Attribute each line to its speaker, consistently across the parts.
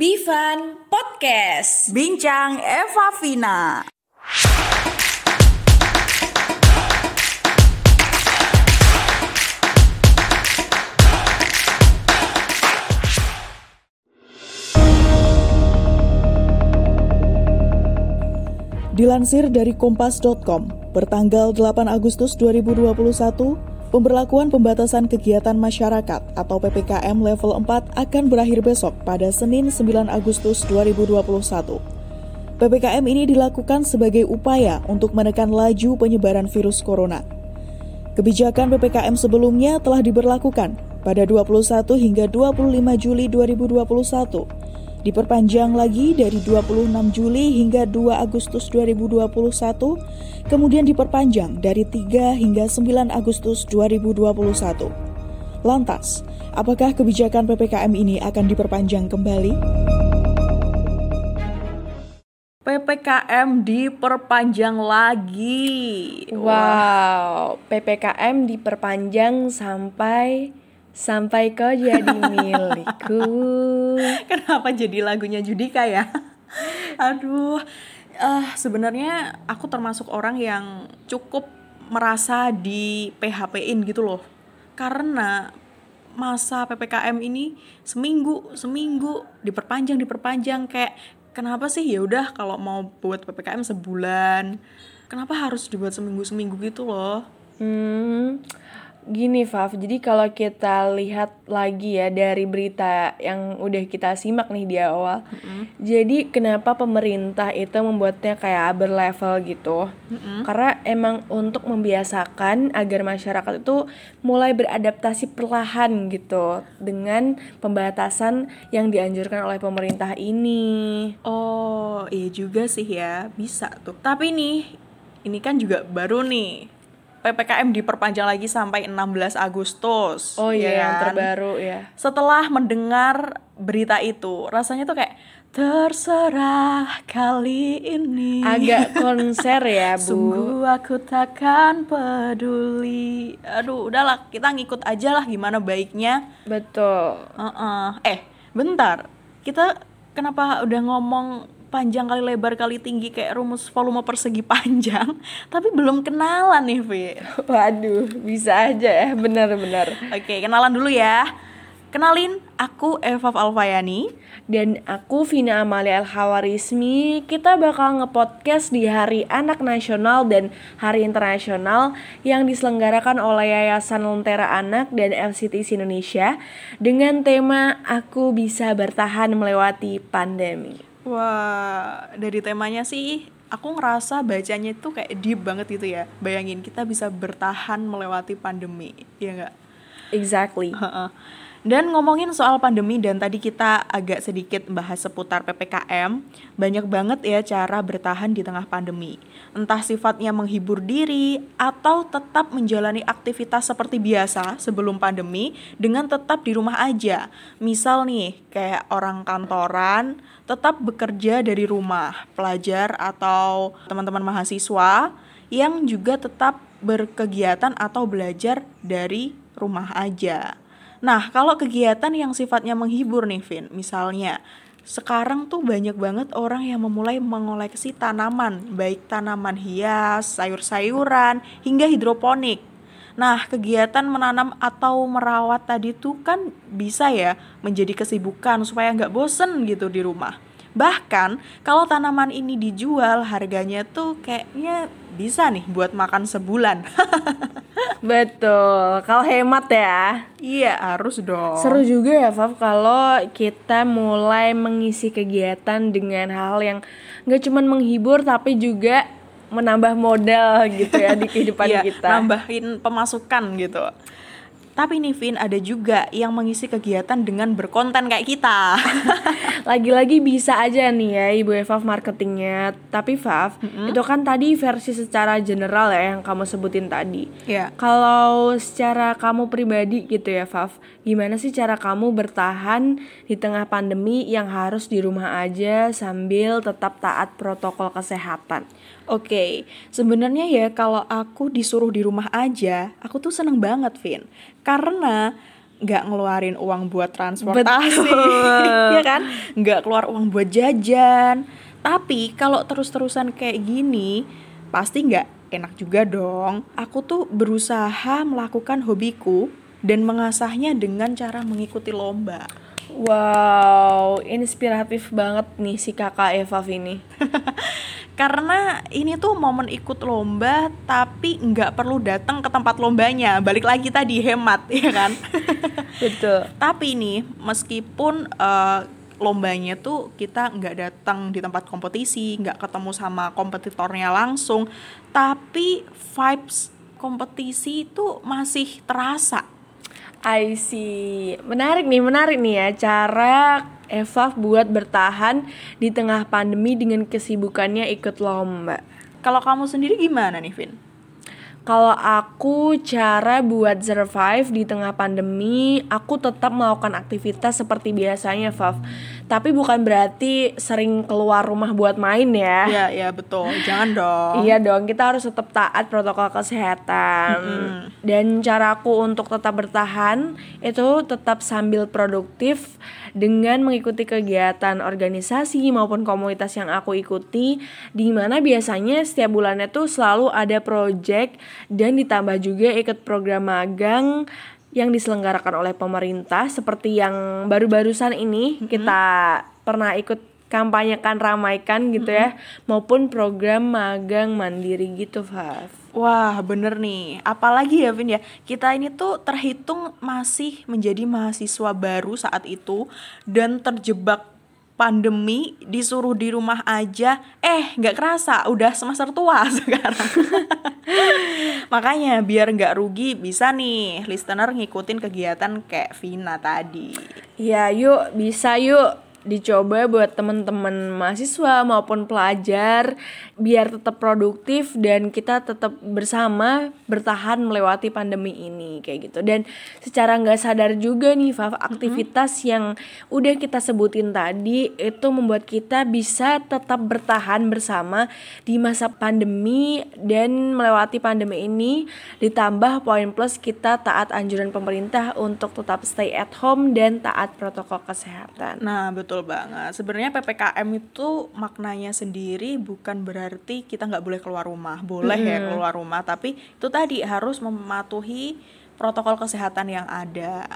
Speaker 1: Bivan Podcast.
Speaker 2: Bincang Eva Vina.
Speaker 3: Dilansir dari kompas.com, bertanggal 8 Agustus 2021, pemberlakuan pembatasan kegiatan masyarakat atau PPKM level 4 akan berakhir besok pada Senin 9 Agustus 2021. PPKM ini dilakukan sebagai upaya untuk menekan laju penyebaran virus corona. Kebijakan PPKM sebelumnya telah diberlakukan pada 21 hingga 25 Juli 2021 diperpanjang lagi dari 26 Juli hingga 2 Agustus 2021, kemudian diperpanjang dari 3 hingga 9 Agustus 2021. Lantas, apakah kebijakan PPKM ini akan diperpanjang kembali?
Speaker 2: PPKM diperpanjang lagi.
Speaker 1: Wow, PPKM diperpanjang sampai Sampai kau jadi milikku.
Speaker 2: Kenapa jadi lagunya Judika ya? Aduh, uh, sebenarnya aku termasuk orang yang cukup merasa di PHP-in gitu loh. Karena masa PPKM ini seminggu, seminggu diperpanjang, diperpanjang kayak kenapa sih ya udah kalau mau buat PPKM sebulan, kenapa harus dibuat seminggu-seminggu gitu loh?
Speaker 1: Hmm Gini Fav, jadi kalau kita lihat lagi ya dari berita yang udah kita simak nih di awal, mm-hmm. jadi kenapa pemerintah itu membuatnya kayak berlevel gitu? Mm-hmm. Karena emang untuk membiasakan agar masyarakat itu mulai beradaptasi perlahan gitu dengan pembatasan yang dianjurkan oleh pemerintah ini.
Speaker 2: Oh iya juga sih ya, bisa tuh. Tapi nih, ini kan juga baru nih PPKM diperpanjang lagi sampai 16 Agustus.
Speaker 1: Oh iya, ya yang kan? terbaru ya.
Speaker 2: Setelah mendengar berita itu, rasanya tuh kayak terserah kali ini.
Speaker 1: Agak konser ya, Bu.
Speaker 2: Sungguh aku takkan peduli. Aduh, udahlah, kita ngikut aja lah gimana baiknya.
Speaker 1: Betul.
Speaker 2: Uh -uh. Eh, bentar. Kita kenapa udah ngomong panjang kali lebar kali tinggi kayak rumus volume persegi panjang. Tapi belum kenalan nih Vi
Speaker 1: waduh bisa aja ya. Benar-benar
Speaker 2: oke kenalan dulu ya Kenalin, aku Eva Alfayani
Speaker 1: dan aku Vina Amalia Al Hawarismi. Kita bakal ngepodcast di Hari Anak Nasional dan Hari Internasional yang diselenggarakan oleh Yayasan Lentera Anak dan LCTC Indonesia dengan tema Aku Bisa Bertahan Melewati Pandemi.
Speaker 2: Wah, dari temanya sih aku ngerasa bacanya itu kayak deep banget gitu ya. Bayangin kita bisa bertahan melewati pandemi, ya nggak?
Speaker 1: Exactly.
Speaker 2: Dan ngomongin soal pandemi dan tadi kita agak sedikit bahas seputar PPKM, banyak banget ya cara bertahan di tengah pandemi. Entah sifatnya menghibur diri atau tetap menjalani aktivitas seperti biasa sebelum pandemi dengan tetap di rumah aja. Misal nih, kayak orang kantoran tetap bekerja dari rumah, pelajar atau teman-teman mahasiswa yang juga tetap berkegiatan atau belajar dari rumah aja. Nah, kalau kegiatan yang sifatnya menghibur nih, Vin, misalnya sekarang tuh banyak banget orang yang memulai mengoleksi tanaman, baik tanaman hias, sayur-sayuran, hingga hidroponik. Nah, kegiatan menanam atau merawat tadi tuh kan bisa ya menjadi kesibukan supaya nggak bosen gitu di rumah. Bahkan kalau tanaman ini dijual harganya tuh kayaknya bisa nih buat makan sebulan.
Speaker 1: Betul, kalau hemat ya.
Speaker 2: Iya, harus dong.
Speaker 1: Seru juga ya, Fav, kalau kita mulai mengisi kegiatan dengan hal yang gak cuma menghibur tapi juga menambah modal gitu ya di kehidupan
Speaker 2: iya,
Speaker 1: kita.
Speaker 2: Nambahin pemasukan gitu. Tapi nih Vin ada juga yang mengisi kegiatan dengan berkonten kayak kita.
Speaker 1: Lagi-lagi bisa aja nih ya Ibu Eva marketingnya. Tapi Fav, mm-hmm. itu kan tadi versi secara general ya yang kamu sebutin tadi.
Speaker 2: Yeah.
Speaker 1: Kalau secara kamu pribadi gitu ya Fav, gimana sih cara kamu bertahan di tengah pandemi yang harus di rumah aja sambil tetap taat protokol kesehatan?
Speaker 2: Oke, okay. sebenarnya ya kalau aku disuruh di rumah aja, aku tuh seneng banget, Vin. Karena nggak ngeluarin uang buat transportasi, ya kan? Nggak keluar uang buat jajan. Tapi kalau terus-terusan kayak gini, pasti nggak enak juga dong. Aku tuh berusaha melakukan hobiku dan mengasahnya dengan cara mengikuti lomba.
Speaker 1: Wow, inspiratif banget nih si kakak Eva ini.
Speaker 2: Karena ini tuh momen ikut lomba tapi nggak perlu datang ke tempat lombanya. Balik lagi tadi hemat ya kan.
Speaker 1: Betul.
Speaker 2: tapi nih meskipun eh, lombanya tuh kita nggak datang di tempat kompetisi, nggak ketemu sama kompetitornya langsung, tapi vibes kompetisi itu masih terasa.
Speaker 1: I see. Menarik nih, menarik nih ya cara Eva buat bertahan di tengah pandemi dengan kesibukannya ikut lomba.
Speaker 2: Kalau kamu sendiri gimana nih, Vin?
Speaker 1: Kalau aku cara buat survive di tengah pandemi, aku tetap melakukan aktivitas seperti biasanya, Fav. Tapi bukan berarti sering keluar rumah buat main ya.
Speaker 2: Iya, iya betul. Jangan dong.
Speaker 1: Iya dong, kita harus tetap taat protokol kesehatan. Dan caraku untuk tetap bertahan itu tetap sambil produktif dengan mengikuti kegiatan organisasi maupun komunitas yang aku ikuti di mana biasanya setiap bulannya tuh selalu ada project dan ditambah juga ikut program magang yang diselenggarakan oleh pemerintah seperti yang baru-barusan ini kita pernah ikut kampanyekan ramaikan gitu ya maupun program magang mandiri gitu Fav.
Speaker 2: Wah, bener nih. Apalagi ya, Vin ya. Kita ini tuh terhitung masih menjadi mahasiswa baru saat itu dan terjebak pandemi disuruh di rumah aja eh nggak kerasa udah semester tua sekarang. Makanya biar nggak rugi bisa nih listener ngikutin kegiatan kayak Vina tadi.
Speaker 1: Ya yuk bisa yuk dicoba buat teman-teman mahasiswa maupun pelajar biar tetap produktif dan kita tetap bersama bertahan melewati pandemi ini kayak gitu. Dan secara nggak sadar juga nih Fav aktivitas yang udah kita sebutin tadi itu membuat kita bisa tetap bertahan bersama di masa pandemi dan melewati pandemi ini ditambah poin plus kita taat anjuran pemerintah untuk tetap stay at home dan taat protokol kesehatan.
Speaker 2: Nah, betul banget. Sebenarnya PPKM itu maknanya sendiri bukan berarti kita nggak boleh keluar rumah. Boleh ya keluar rumah, tapi itu tadi harus mematuhi protokol kesehatan yang ada.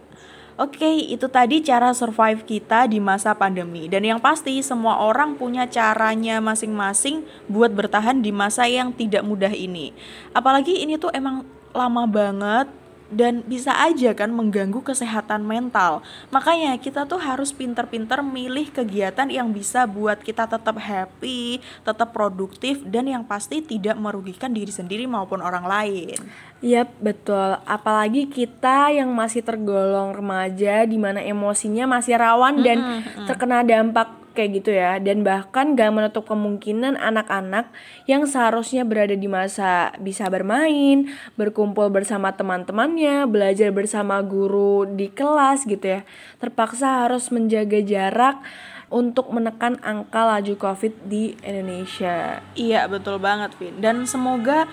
Speaker 2: Oke, itu tadi cara survive kita di masa pandemi. Dan yang pasti semua orang punya caranya masing-masing buat bertahan di masa yang tidak mudah ini. Apalagi ini tuh emang lama banget dan bisa aja kan mengganggu kesehatan mental. Makanya kita tuh harus pinter-pinter milih kegiatan yang bisa buat kita tetap happy, tetap produktif dan yang pasti tidak merugikan diri sendiri maupun orang lain.
Speaker 1: Yap, betul. Apalagi kita yang masih tergolong remaja di mana emosinya masih rawan dan terkena dampak kayak gitu ya. Dan bahkan gak menutup kemungkinan anak-anak yang seharusnya berada di masa bisa bermain, berkumpul bersama teman-temannya, belajar bersama guru di kelas gitu ya. Terpaksa harus menjaga jarak untuk menekan angka laju COVID di Indonesia.
Speaker 2: Iya, betul banget, Vin. Dan semoga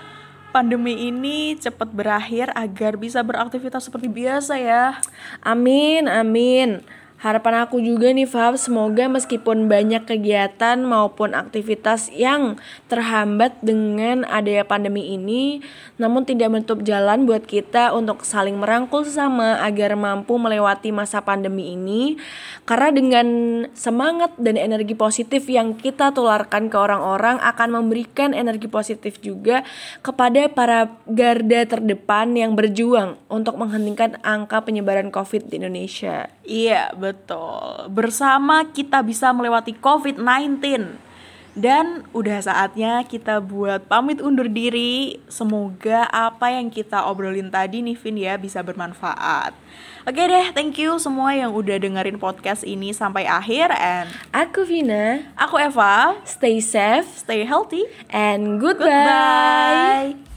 Speaker 2: pandemi ini cepat berakhir agar bisa beraktivitas seperti biasa ya.
Speaker 1: Amin, amin. Harapan aku juga nih Fab, semoga meskipun banyak kegiatan maupun aktivitas yang terhambat dengan adanya pandemi ini, namun tidak menutup jalan buat kita untuk saling merangkul sesama agar mampu melewati masa pandemi ini. Karena dengan semangat dan energi positif yang kita tularkan ke orang-orang akan memberikan energi positif juga kepada para garda terdepan yang berjuang untuk menghentikan angka penyebaran COVID di Indonesia.
Speaker 2: Iya, betul. Bersama kita bisa melewati COVID-19. Dan udah saatnya kita buat pamit undur diri. Semoga apa yang kita obrolin tadi nih Vin ya bisa bermanfaat. Oke deh, thank you semua yang udah dengerin podcast ini sampai akhir and
Speaker 1: Aku Vina,
Speaker 2: aku Eva.
Speaker 1: stay safe
Speaker 2: Stay healthy.
Speaker 1: and goodbye.
Speaker 2: Goodbye.